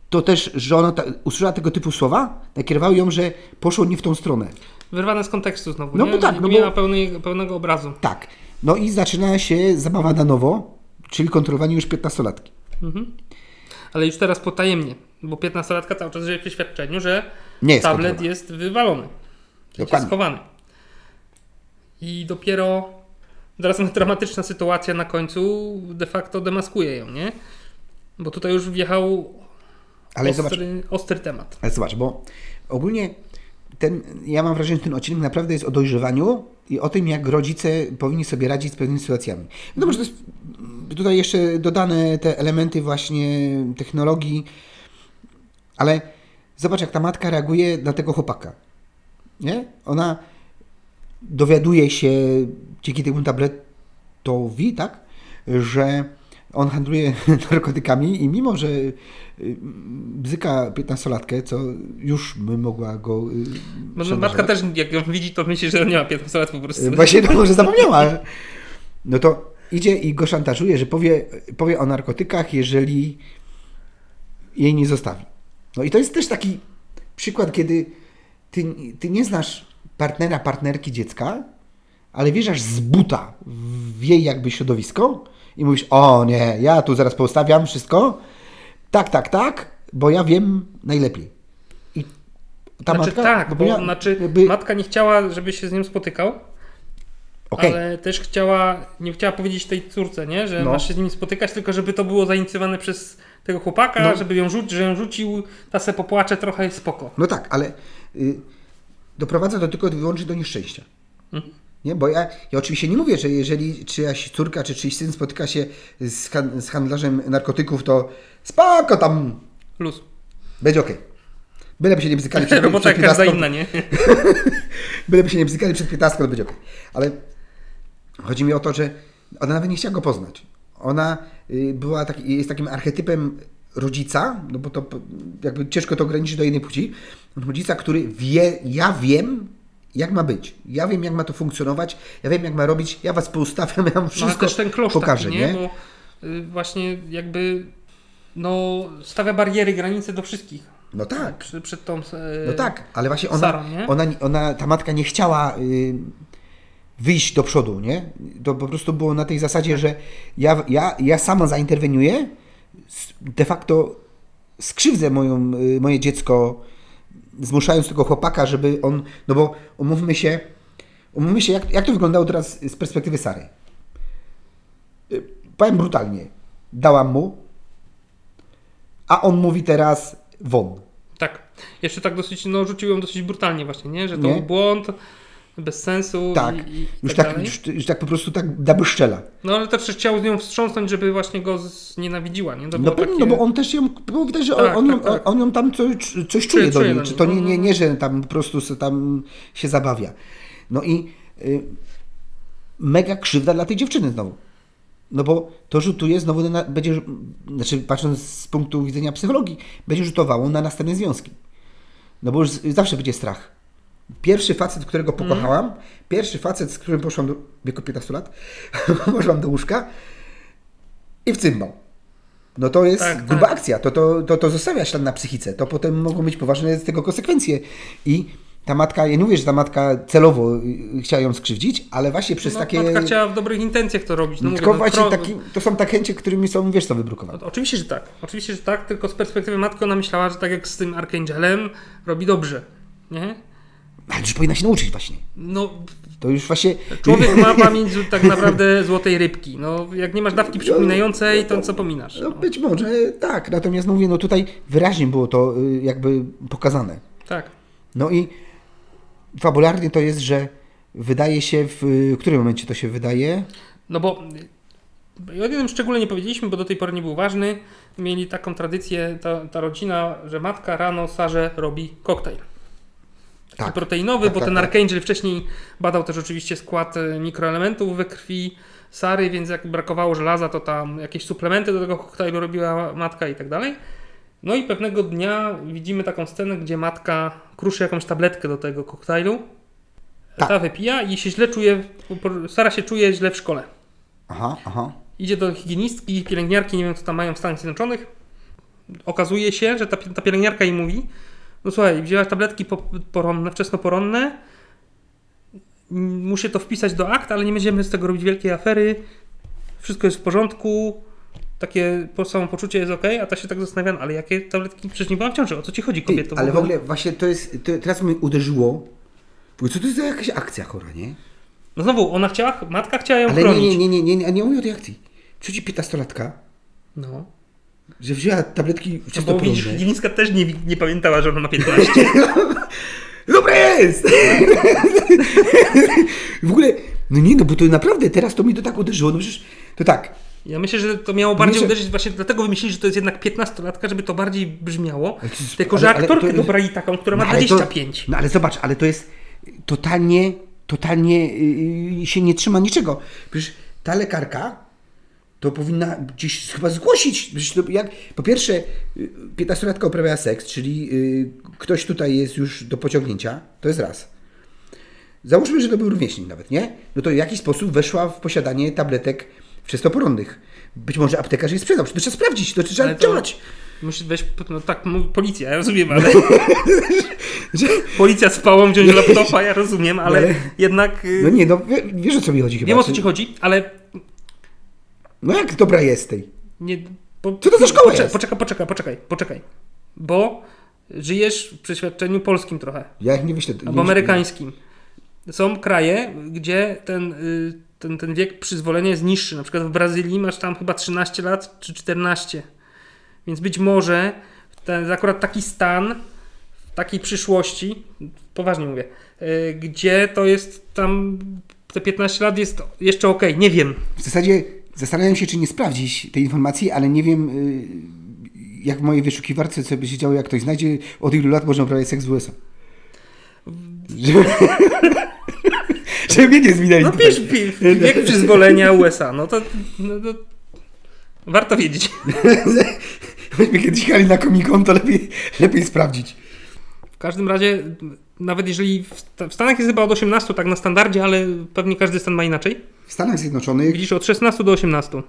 to też, że ona ta, usłyszała tego typu słowa, nakierowały ją, że poszło nie w tą stronę. Wyrwane z kontekstu znowu, No nie? bo tak, no nie bo- ma pełnej, pełnego obrazu. Tak. No i zaczyna się zabawa na nowo, czyli kontrolowanie już 15-latki. Ale już teraz potajemnie, bo 15-latka cały czas żyje w przeświadczeniu, że Nie jest tablet jest wywalony. Jest schowany. I dopiero teraz dramatyczna sytuacja na końcu de facto demaskuje ją, nie? Bo tutaj już wjechał Ale zobacz, ostry, ostry temat. Ale zobacz, bo ogólnie ten, ja mam wrażenie, że ten odcinek naprawdę jest o dojrzewaniu i o tym, jak rodzice powinni sobie radzić z pewnymi sytuacjami. No dobrze, to jest tutaj jeszcze dodane te elementy właśnie technologii, ale zobacz, jak ta matka reaguje na tego chłopaka. Nie? Ona dowiaduje się dzięki temu tabletowi, tak, że on handluje narkotykami i mimo, że y, bzyka 15-latkę, co już by mogła go y, No, no, matka też, jak ją widzi, to myśli, że nie ma 15 lat po prostu. Y, Właśnie to może zapomniała. No to idzie i go szantażuje, że powie, powie o narkotykach, jeżeli jej nie zostawi. No i to jest też taki przykład, kiedy ty, ty nie znasz partnera, partnerki dziecka, ale wjeżdżasz z buta w jej jakby środowisko i mówisz, o nie, ja tu zaraz poustawiam wszystko, tak, tak, tak, bo ja wiem najlepiej. I ta Znaczy matka... tak, bo ja- znaczy jakby- matka nie chciała, żeby się z nim spotykał, Okej. ale też chciała, nie chciała powiedzieć tej córce, nie, że No. masz się z nim spotykać, tylko żeby to było zainicjowane przez tego chłopaka, No. żeby ją rzucić, że ją rzucił, ta se popłacze trochę jest spoko. No tak, ale y, doprowadza to tylko wyłącznie do nieszczęścia. Mhm. Nie? Bo ja, ja oczywiście nie mówię, że jeżeli czyjaś córka czy czyjś syn spotyka się z, han, z handlarzem narkotyków, to spoko, tam Luz. będzie okej. Byleby się nie bzykali przed, Robota przed każda 15, inna, nie? Byleby się nie bzykali przed 15, to będzie okej. Ale chodzi mi o to, że ona nawet nie chciała go poznać. Ona y, była taki, jest takim archetypem rodzica, no bo to jakby ciężko to ograniczyć do jednej płci. Rodzica, który wie, ja wiem, jak ma być. Ja wiem, jak ma to funkcjonować, ja wiem, jak ma robić, ja was poustawiam, ja wam No, wszystko też ten klosz pokażę, taki, nie? nie? Bo y, właśnie jakby no, stawia bariery, granice do wszystkich. No tak. Przy, przed tą... e, No tak, ale właśnie ona, Sarą, ona, ona, ta matka nie chciała y, wyjść do przodu, nie? To po prostu było na tej zasadzie, że ja, ja, ja sama zainterweniuję, de facto skrzywdzę moją, y, moje dziecko, zmuszając tego chłopaka, żeby on, no bo umówmy się, umówmy się, jak, jak to wyglądało teraz z perspektywy Sary. Y, Powiem brutalnie, dałam mu, a on mówi teraz won. Tak. Jeszcze tak dosyć, no rzucił ją dosyć brutalnie właśnie, nie? Że to Nie? był błąd, bez sensu Tak, i, i już tak, tak, już, już tak po prostu tak daby szczela. No ale też chciał z nią wstrząsnąć, żeby właśnie go znienawidziła, nie? To No, pewnie, takie... no bo on też ją, bo widać, że Tak, on, tak, on, tak. on ją tam coś, coś czuje Czuje- do niej, do czy to no, nie, no, nie, no. nie, że tam po prostu se tam się zabawia. No i y, mega krzywda dla tej dziewczyny znowu. No bo to rzutuje znowu na, będzie, znaczy patrząc z punktu widzenia psychologii, będzie rzutowało na następne związki. No bo już zawsze będzie strach. Pierwszy facet, którego Mhm. pokochałam, pierwszy facet, z którym poszłam do w wieku 15 lat, poszłam do łóżka i w cymbał. No to jest Tak, gruba tak. akcja, to, to, to, to zostawia ślad na psychice, to potem mogą być poważne z tego konsekwencje. I ta matka, ja nie mówię, że ta matka celowo y, chciała ją skrzywdzić, ale właśnie przez no, takie... Matka chciała w dobrych intencjach to robić. No, mówię, tylko no, właśnie pro- taki, to są takie chęci, którymi są, wiesz co, wybrukowane. Oczywiście, że tak. Oczywiście, że tak, tylko z perspektywy matki ona myślała, że tak jak z tym Archangelem robi dobrze. Nie? Ale już powinna się nauczyć właśnie. No, To już właśnie... człowiek ma pamięć tak naprawdę złotej rybki. No, jak nie masz dawki przypominającej, to co pominasz? No No, być może tak, natomiast mówię, no tutaj wyraźnie było to y, jakby pokazane. tak. No i fabularnie to jest, że wydaje się, w, w którym momencie to się wydaje? No bo y, o jednym szczególnie nie powiedzieliśmy, bo do tej pory nie był ważny. Mieli taką tradycję, ta, ta rodzina, że matka rano Sarze robi koktajl. Tak. proteinowy, Tak, bo tak, ten tak. Archangel wcześniej badał też oczywiście skład e, mikroelementów we krwi Sary, więc jak brakowało żelaza, to tam jakieś suplementy do tego koktajlu robiła matka i tak dalej. No i pewnego dnia widzimy taką scenę, gdzie matka kruszy jakąś tabletkę do tego koktajlu. Tak. Ta wypija i się źle czuje, Sara się czuje źle w szkole. Aha, aha. Idzie do higienistki, pielęgniarki, nie wiem co tam mają w Stanach Zjednoczonych. Okazuje się, że ta, ta pielęgniarka jej mówi, no słuchaj, wzięłaś tabletki po, poronne, wczesnoporonne, muszę to wpisać do akt, ale nie będziemy z tego robić wielkiej afery, wszystko jest w porządku, takie po- samopoczucie jest ok, a ta się tak zastanawia, no, ale jakie tabletki, przecież nie byłam w ciąży, o co ci chodzi Ty, kobieto? ale w ogóle właśnie to jest, to teraz mi uderzyło, bo co to jest za jakaś akcja chora, nie? No znowu, ona chciała, matka chciała ją Ale chronić. nie, nie, nie, nie, nie, nie mówię o tej akcji. Przychodzi 15-latka, No. Że wzięła tabletki No bo widzisz, higienistka też nie, nie pamiętała, że ona ma 15. Dobre jest! w ogóle, no nie, no bo to naprawdę teraz to mi to tak uderzyło, no przecież to tak, Ja myślę, że to miało bardziej Myślę- uderzyć, właśnie dlatego wymyślili, że to jest jednak 15-latka, żeby to bardziej brzmiało. To jest- Tylko, że ale- ale aktorkę to dobrali taką, która ma No to- 25. No ale zobacz, ale to jest totalnie, totalnie yy, się nie trzyma niczego. Przecież ta lekarka to powinna gdzieś chyba zgłosić. Jak, po pierwsze, y, 15-latka uprawia seks, czyli y, ktoś tutaj jest już do pociągnięcia, to jest raz. Załóżmy, że to był rówieśnik nawet, nie? No to w jakiś sposób weszła w posiadanie tabletek wczesnoporonnych. Być może aptekarz je sprzedał. To trzeba sprawdzić, to trzeba Ale to- działać. Musisz weź, no tak, policja, ja rozumiem, ale... Policja z pałą wziąć laptopa, ja rozumiem, ale Ale- jednak... y, No nie, no wie- wiesz o co mi chodzi chyba. Wiem o co ci chodzi, ale No jak dobra jest tej? nie... Po, Co to za szkoła poczekaj, jest? Poczekaj, poczekaj, poczekaj, poczekaj. Bo żyjesz w przeświadczeniu polskim trochę, Ja jak nie wyślę... albo amerykańskim. Są kraje, gdzie ten, y, ten, ten wiek przyzwolenia jest niższy. Na przykład w Brazylii masz tam chyba 13 lat czy 14. Więc być może ten, akurat taki stan w takiej przyszłości, poważnie mówię, y, gdzie to jest tam te 15 lat jest jeszcze ok, nie wiem. W zasadzie zastanawiam się, czy nie sprawdzić tej informacji, ale nie wiem, y, jak w mojej wyszukiwarce co by się działo, jak ktoś znajdzie, od ilu lat można uprawiać seks w USA. Żeby, żeby mnie nie zmieniali No pisz, wiek przyzwolenia USA, no to, no to warto wiedzieć. Myśmy kiedyś jechali na Comic-Con, to lepiej, lepiej sprawdzić. W każdym razie, nawet jeżeli w, w Stanach jest chyba od 18 tak na standardzie, ale pewnie każdy stan ma inaczej. W Stanach Zjednoczonych, Widzisz, od 16 do 18.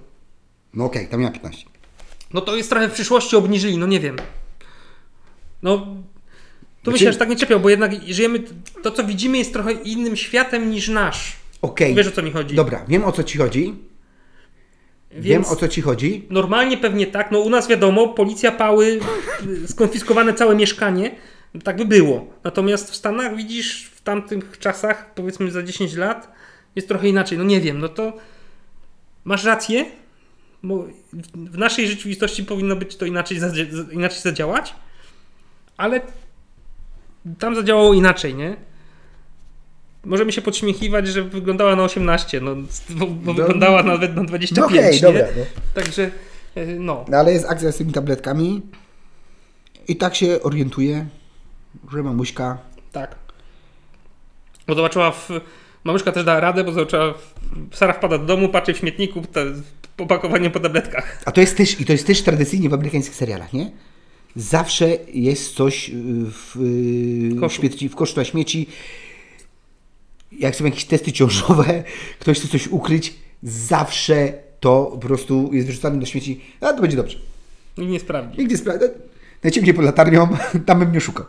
no okej, tam ja 15. No to jest trochę w przyszłości obniżyli, no nie wiem. No, tu bym się aż tak nie czepiał, bo jednak żyjemy, to co widzimy jest trochę innym światem niż nasz. Okej, Wiesz o co mi chodzi. dobra, wiem o co ci chodzi. Więc Wiem o co ci chodzi. normalnie pewnie tak, no u nas wiadomo, policja pały, skonfiskowane całe mieszkanie, tak by było. Natomiast w Stanach widzisz, w tamtych czasach, powiedzmy za 10 lat, jest trochę inaczej. No nie wiem, no to masz rację, bo w naszej rzeczywistości powinno być to inaczej, inaczej zadziałać, ale tam zadziałało inaczej, nie? Możemy się podśmiechiwać, że wyglądała na 18, no, bo, bo No, wyglądała nawet na 25, No nie? dobra. No. Także, e, no. No, ale jest akcja z tymi tabletkami i tak się orientuję, że mamuśka Tak. Bo zobaczyła w... Mamuszka też dała radę, bo zobaczyła... w- Sara wpada do domu, patrzy w śmietniku, te opakowanie po tabletkach. A to jest też, i to jest też tradycyjnie w amerykańskich serialach, nie? Zawsze jest coś y, w, y, Koszu. śmieci, w koszu na śmieci. Jak są jakieś testy ciążowe, ktoś chce coś ukryć, zawsze to po prostu jest wyrzucane do śmieci. A to będzie dobrze. Nikt nie sprawdzi. Nigdzie spra- Najciemniej pod latarnią, tam bym nie szukał.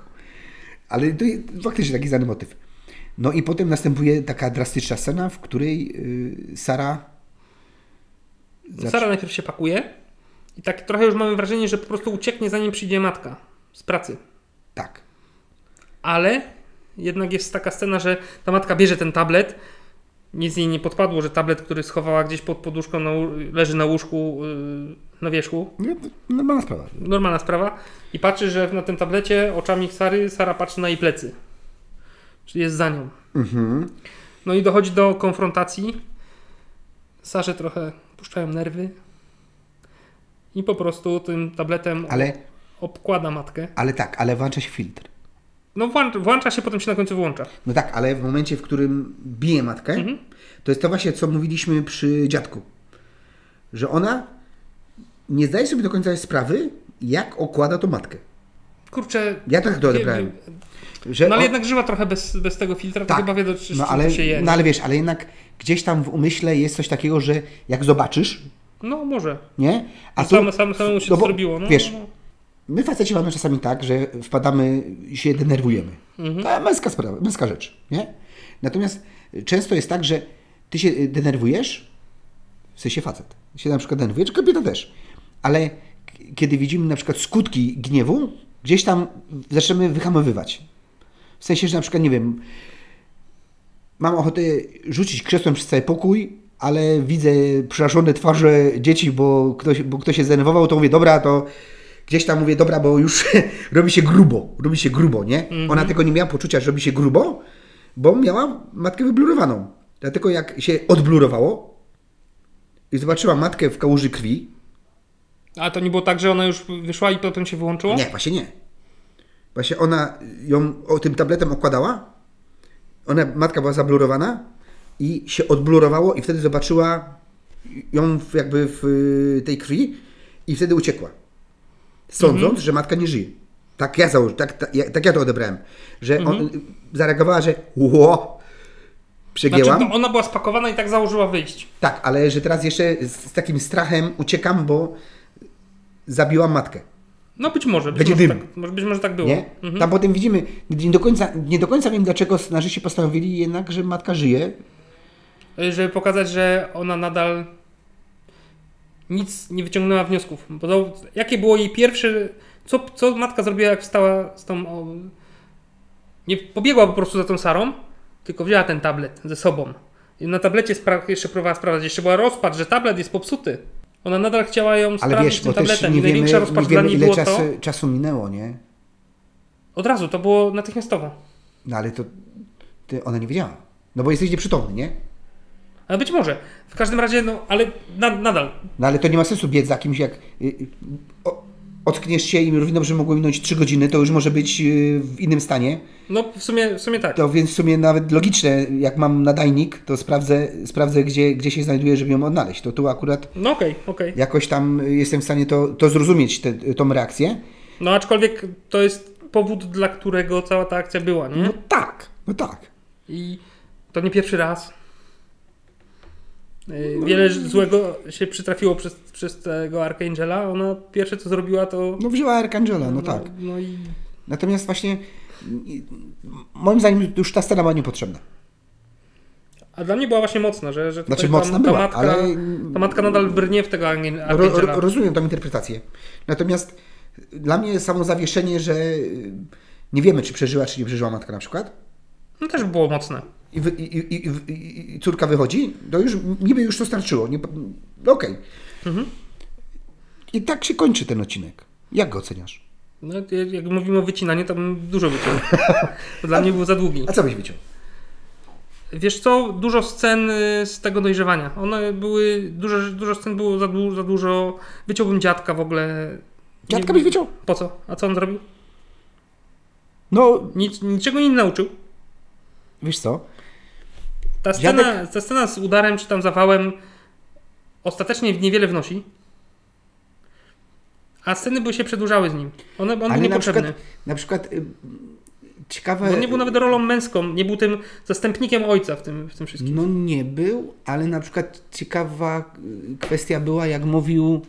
Ale to jest faktycznie taki znany motyw. No i potem następuje taka drastyczna scena, w której y, Sara. zaczy- Sara najpierw się pakuje i tak trochę już mamy wrażenie, że po prostu ucieknie zanim przyjdzie matka z pracy. Tak. Ale jednak jest taka scena, że ta matka bierze ten tablet. Nic jej nie podpadło, że tablet, który schowała gdzieś pod poduszką, na, leży na łóżku yy, na wierzchu. No, normalna sprawa. Normalna sprawa. I patrzy, że na tym tablecie oczami Sary, Sara patrzy na jej plecy. Czyli jest za nią. Mhm. No i dochodzi do konfrontacji. Sarze trochę puszczają nerwy. I po prostu tym tabletem Ale, obkłada matkę. ale tak, ale włącza się filtr. No włącza, się, potem się na końcu wyłącza. No tak, ale w momencie, w którym bije matkę, Mhm. to jest to właśnie, co mówiliśmy przy dziadku. Że ona nie zdaje sobie do końca sprawy, jak okłada to matkę. Kurczę. Ja tak to odebrałem. Że No ale on- jednak żyła trochę bez, bez tego filtra, to Tak. chyba wie, do, czy, no, ale, to się je. no ale wiesz, ale jednak gdzieś tam w umyśle jest coś takiego, że jak zobaczysz, No może. nie? A A tu, sam, sam, samemu się no to bo, zrobiło. No, wiesz, no, no. my faceci mamy czasami tak, że wpadamy, się denerwujemy. Mhm. To męska sprawa, męska rzecz, nie? Natomiast często jest tak, że ty się denerwujesz, w sensie facet, się na przykład denerwuje, czy kobieta też, ale kiedy widzimy na przykład skutki gniewu, gdzieś tam zaczynamy wyhamowywać. W sensie, że na przykład, nie wiem, mam ochotę rzucić krzesłem przez cały pokój, ale widzę przerażone twarze dzieci, bo ktoś, bo ktoś się zdenerwował, to mówię, dobra, to gdzieś tam mówię, dobra, bo już robi się grubo, robi się grubo, nie? Ona tego nie miała poczucia, że robi się grubo, bo miała matkę wyblurowaną. Dlatego jak się odblurowało i zobaczyła matkę w kałuży krwi, A to nie było tak, że ona już wyszła i potem się wyłączyło? nie, właśnie nie. Właśnie ona ją o, tym tabletem okładała, ona, matka była zablurowana i się odblurowało i wtedy zobaczyła ją w, jakby w y, tej krwi i wtedy uciekła. Sądząc, że matka nie żyje. Tak ja, założy, tak, tak, ja- tak ja to odebrałem. Że on y, zareagowała, że ło, przegięłam. Znaczy, to ona była spakowana i tak założyła wyjść. Tak, ale że teraz jeszcze z, z takim strachem uciekam, bo zabiłam matkę. No być może. Być Będzie może dym. Tak, może- być może tak było. Nie? Tam potem widzimy, nie do, końca, nie do końca wiem, dlaczego scenarzyści postanowili jednak, że matka żyje. Żeby pokazać, że ona nadal nic nie wyciągnęła wniosków. Bo to, jakie było jej pierwsze. Co, co matka zrobiła, jak wstała z tą. O, nie pobiegła po prostu za tą Sarą, tylko wzięła ten tablet ze sobą. I na tablecie spra- jeszcze próbowała sprawdzać. Jeszcze była rozpacz, że tablet jest popsuty. Ona nadal chciała ją Ale sprawdzić wiesz, tym bo też nie I największa wiemy, nie wiemy ile czasu, to. czasu minęło, nie? Od razu, to było natychmiastowo. No ale to ty, ona nie wiedziała. No bo jesteś nieprzytomny, nie? Ale być może. W każdym razie, no, ale na, nadal. No ale to nie ma sensu biec za kimś, jak y, y, o, ockniesz się i równie dobrze mogło minąć 3 godziny, to już może być y, w innym stanie. No w sumie, w sumie tak. To więc w sumie nawet logiczne, jak mam nadajnik, to sprawdzę, sprawdzę gdzie, gdzie się znajduje, żeby ją odnaleźć. To tu akurat No okej, okej. jakoś tam jestem w stanie to, to zrozumieć, tę tą reakcję. No aczkolwiek to jest powód, dla którego cała ta akcja była, nie? No tak, no tak. I to nie pierwszy raz. Yy, Wiele złego się przytrafiło przez, przez tego Archangela. Ona pierwsze co zrobiła to. No wzięła Arcangela, no tak. No i Natomiast właśnie moim zdaniem już ta scena była niepotrzebna. A dla mnie była właśnie mocna, że, że Znaczy ta, mocna ta, była, matka, ale ta matka nadal brnie w tego Archangela. ro, ro, rozumiem tą interpretację. Natomiast dla mnie samo zawieszenie, że nie wiemy, czy przeżyła, czy nie przeżyła matka na przykład, No też było mocne. I, wy, i, i, i, i córka wychodzi, to już niby już to starczyło. Nie, no okej. Mhm. I tak się kończy ten odcinek. Jak go oceniasz? No, jak mówimy o wycinaniu, to bym dużo wyciął. Dla mnie był za długi. A co byś wyciął? Wiesz co, dużo scen y, z tego dojrzewania. One były, dużo, dużo scen było za, du, za dużo. Wyciąłbym dziadka w ogóle. Dziadka Nie- byś wyciął? Po co? A co on zrobił? No, Nic, niczego nie nauczył. wiesz co? Ta scena, ta scena z udarem czy tam zawałem ostatecznie niewiele wnosi. A sceny by się przedłużały z nim. One, on był Ale na niepotrzebny. przykład, na przykład y, ciekawe... On nie był nawet rolą męską, nie był tym zastępnikiem ojca w tym, w tym wszystkim. No nie był, ale na przykład ciekawa y, kwestia była, jak mówił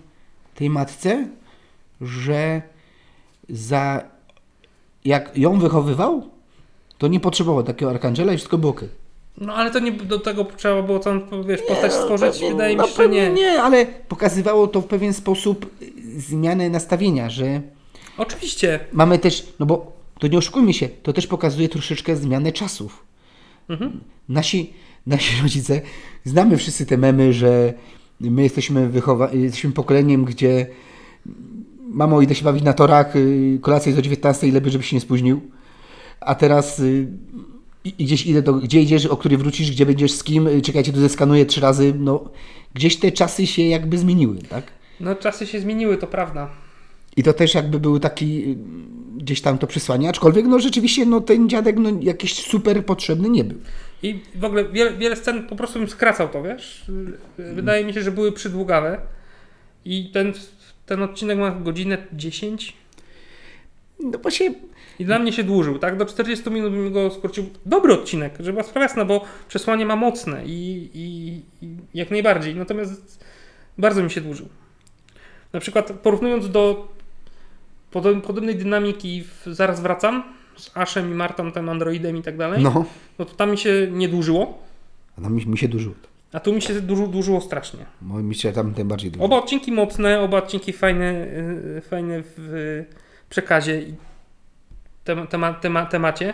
tej matce, że za jak ją wychowywał, to nie potrzebował takiego arkangela i wszystko było okej. No ale to nie do tego trzeba było całą wiesz, postać stworzyć. Pewnie- Wydaje no mi się, że nie. nie, ale pokazywało to w pewien sposób y, zmianę nastawienia, że Oczywiście. mamy też, no bo to nie oszukujmy się, to też pokazuje troszeczkę zmianę czasów. Mhm. Nasi, nasi rodzice, znamy wszyscy te memy, że my jesteśmy, wychowa- jesteśmy pokoleniem, gdzie mamo idę się bawić na torach, y, kolacja jest o 19, ile by, żeby się nie spóźnił. A teraz y, i- i gdzieś idę do, gdzie idziesz, o który wrócisz, gdzie będziesz z kim, czekajcie, tu zeskanuję trzy razy. No, gdzieś te czasy się jakby zmieniły, tak? No czasy się zmieniły, to prawda. I to też jakby był taki y, gdzieś tam to przesłanie, aczkolwiek no rzeczywiście no, ten dziadek no, jakiś super potrzebny nie był. I w ogóle wiele, wiele scen po prostu bym skracał to, wiesz? Wydaje mi się, że były przydługawe. I ten, ten odcinek ma godzinę 10. No właśnie I dla mnie się dłużył, tak? Do 40 minut bym go skrócił. Dobry odcinek, żeby była sprawa jasna, bo przesłanie ma mocne i, i, i jak najbardziej. Natomiast bardzo mi się dłużył. Na przykład porównując do podob- podobnej dynamiki w Zaraz wracam z Ashem i Martą, tym androidem i tak dalej, No, no to tam mi się nie dłużyło, a no, mi, mi się dłużyło. to. a tu mi się dłuży, dłużyło strasznie. Mi się tam tym bardziej dłużyło. Oba odcinki mocne, oba odcinki fajne, yy, fajne w przekazie i tem, tema, tema, temacie.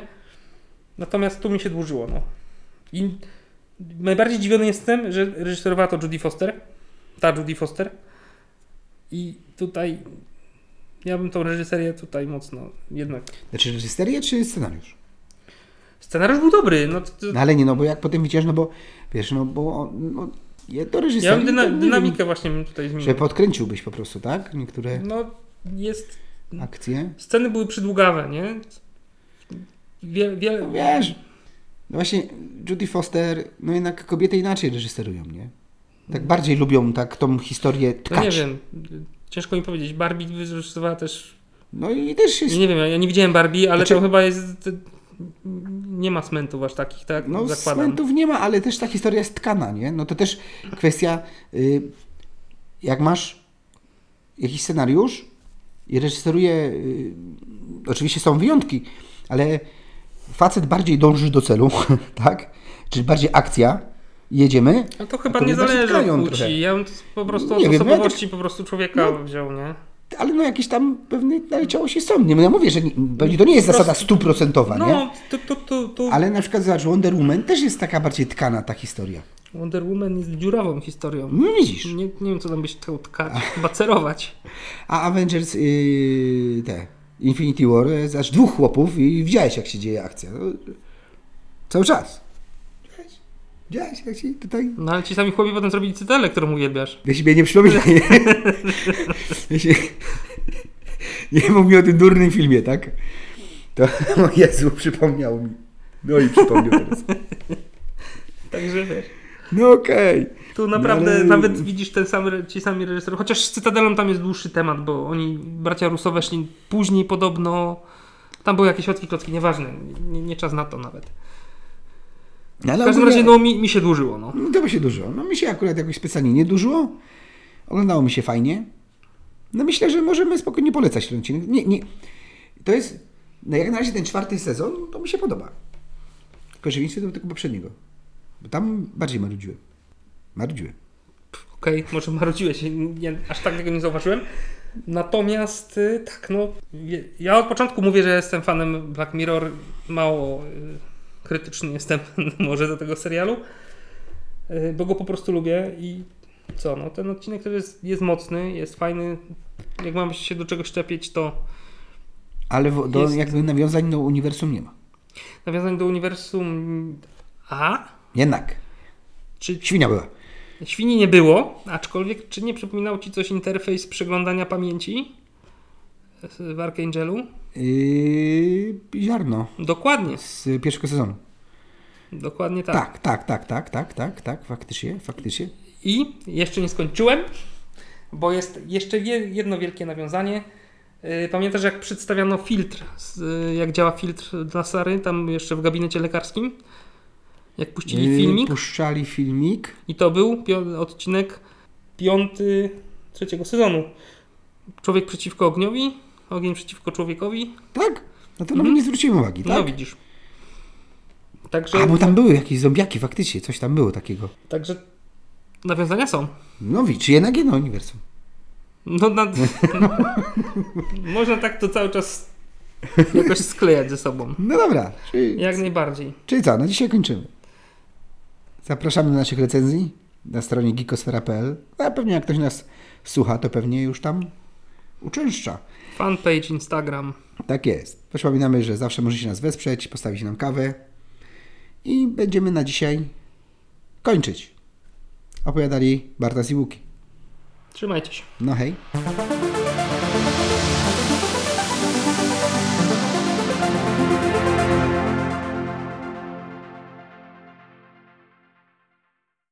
Natomiast tu mi się dłużyło. No. I najbardziej dziwiony jestem, że reżyserowała to Judy Foster. Ta Judy Foster. I tutaj ja bym tą reżyserię tutaj mocno jednak. Znaczy reżyserię czy scenariusz? Scenariusz był dobry. No, to, to, No ale nie, no bo jak potem widzisz, no bo wiesz, no bo no, je do ja bym dyna, to dynamikę właśnie bym tutaj Że zmienił. podkręciłbyś po prostu, tak? Niektóre No jest akcje. Sceny były przydługawe, nie? Wiele, wiele, No wiesz, no właśnie Judy Foster, no jednak kobiety inaczej reżyserują, nie? Tak bardziej lubią tak tą historię No tkać. nie wiem, ciężko mi powiedzieć. Barbie wykorzystywała też... No i też jest... Nie wiem, ja nie widziałem Barbie, ale Znaczy- to chyba jest... Nie ma smentów aż takich, tak? No Zakładam. smentów nie ma, ale też ta historia jest tkana, nie? No to też kwestia, y, jak masz jakiś scenariusz i reżyseruje, y, oczywiście są wyjątki, ale facet bardziej dąży do celu, tak? Czyli bardziej akcja, jedziemy. No to chyba nie zależy od płci. Ja bym po prostu Nie od wiem, no ja osobowości po prostu człowieka no. wziął, nie? Ale no jakieś tam pewne naleciałości są. Nie, no ja mówię, że nie, to nie jest zasada stuprocentowa, nie? No, to, to, to, to Ale na przykład zobacz, Wonder Woman też jest taka bardziej tkana ta historia. Wonder Woman jest dziurawą historią. No widzisz. Nie, nie wiem, co tam byś chciał tkać. Chyba cerować. A Avengers, yy, te, Infinity War, jest aż dwóch chłopów i widziałeś, jak się dzieje akcja. No, cały czas. Widziałeś? Widziałeś, jak się tutaj... No ale ci sami chłopi potem zrobili cytelę, którą uwielbiasz. Ja sobie nie przypominam. ja się... Nie mów mi o tym durnym filmie, tak? To, o Jezu, przypomniał mi. No i przypomniał teraz. Także wiesz. No okej. Tu naprawdę ale- nawet widzisz ten sam, ci sami reżyserowie. Chociaż z Cytadelą tam jest dłuższy temat, bo oni, bracia Russo weszli później podobno. Tam były jakieś środki klocki, nieważne. Nie, nie czas na to nawet. No, ale W każdym razie no, mi, mi się dłużyło. No. No to się dużo. No mi się akurat jakoś specjalnie nie dużo. Oglądało mi się fajnie. No myślę, że możemy spokojnie polecać ten odcinek. Nie, nie. To jest, no jak na razie ten czwarty sezon, to mi się podoba. W przeciwieństwie do tego poprzedniego. Tam bardziej marudziłem. Marudziłem. Okej, może marudziłeś, nie, aż tak tego nie zauważyłem. Natomiast y, tak, no, ja od początku mówię, że jestem fanem Black Mirror, mało y, krytyczny jestem może do tego serialu, y, bo go po prostu lubię i co, no ten odcinek też jest, jest mocny, jest fajny, jak mam się do czegoś czepić, to Ale do, Jest. jakby nawiązań do uniwersum nie ma. nawiązanie do uniwersum A, Jednak. czy Świnia była. świni nie było, aczkolwiek czy nie przypominał Ci coś interfejs przeglądania pamięci w Archangelu? Yy, ziarno Dokładnie, z pierwszego sezonu. dokładnie tak. Tak, tak, tak, tak, tak, tak, tak, faktycznie, faktycznie. I jeszcze nie skończyłem, bo jest jeszcze je- jedno wielkie nawiązanie. Yy, Pamiętasz, jak przedstawiano filtr, jak działa filtr dla Sary, tam jeszcze w gabinecie lekarskim? Jak puścili Yy, filmik? Puszczali filmik. I to był pio- odcinek piąty trzeciego sezonu. Człowiek przeciwko ogniowi, ogień przeciwko człowiekowi. Tak? No to Mhm. nie zwróciłem uwagi, tak? No widzisz. Także, A, bo tam były jakieś zombiaki, faktycznie, coś tam było takiego. także nawiązania są. No widz, jednak jedno uniwersum. No, na, można tak to cały czas jakoś sklejać ze sobą. No dobra, czyli, Jak najbardziej. czyli co, na dzisiaj kończymy. Zapraszamy do naszych recenzji na stronie geekosfera.pl. A pewnie jak ktoś nas słucha, to pewnie już tam uczęszcza. Fanpage, Instagram. Tak jest. Przypominamy, że zawsze możecie nas wesprzeć, postawić nam kawę i będziemy na dzisiaj kończyć. Opowiadali Bartas i Łuki. Trzymajcie się. No hej.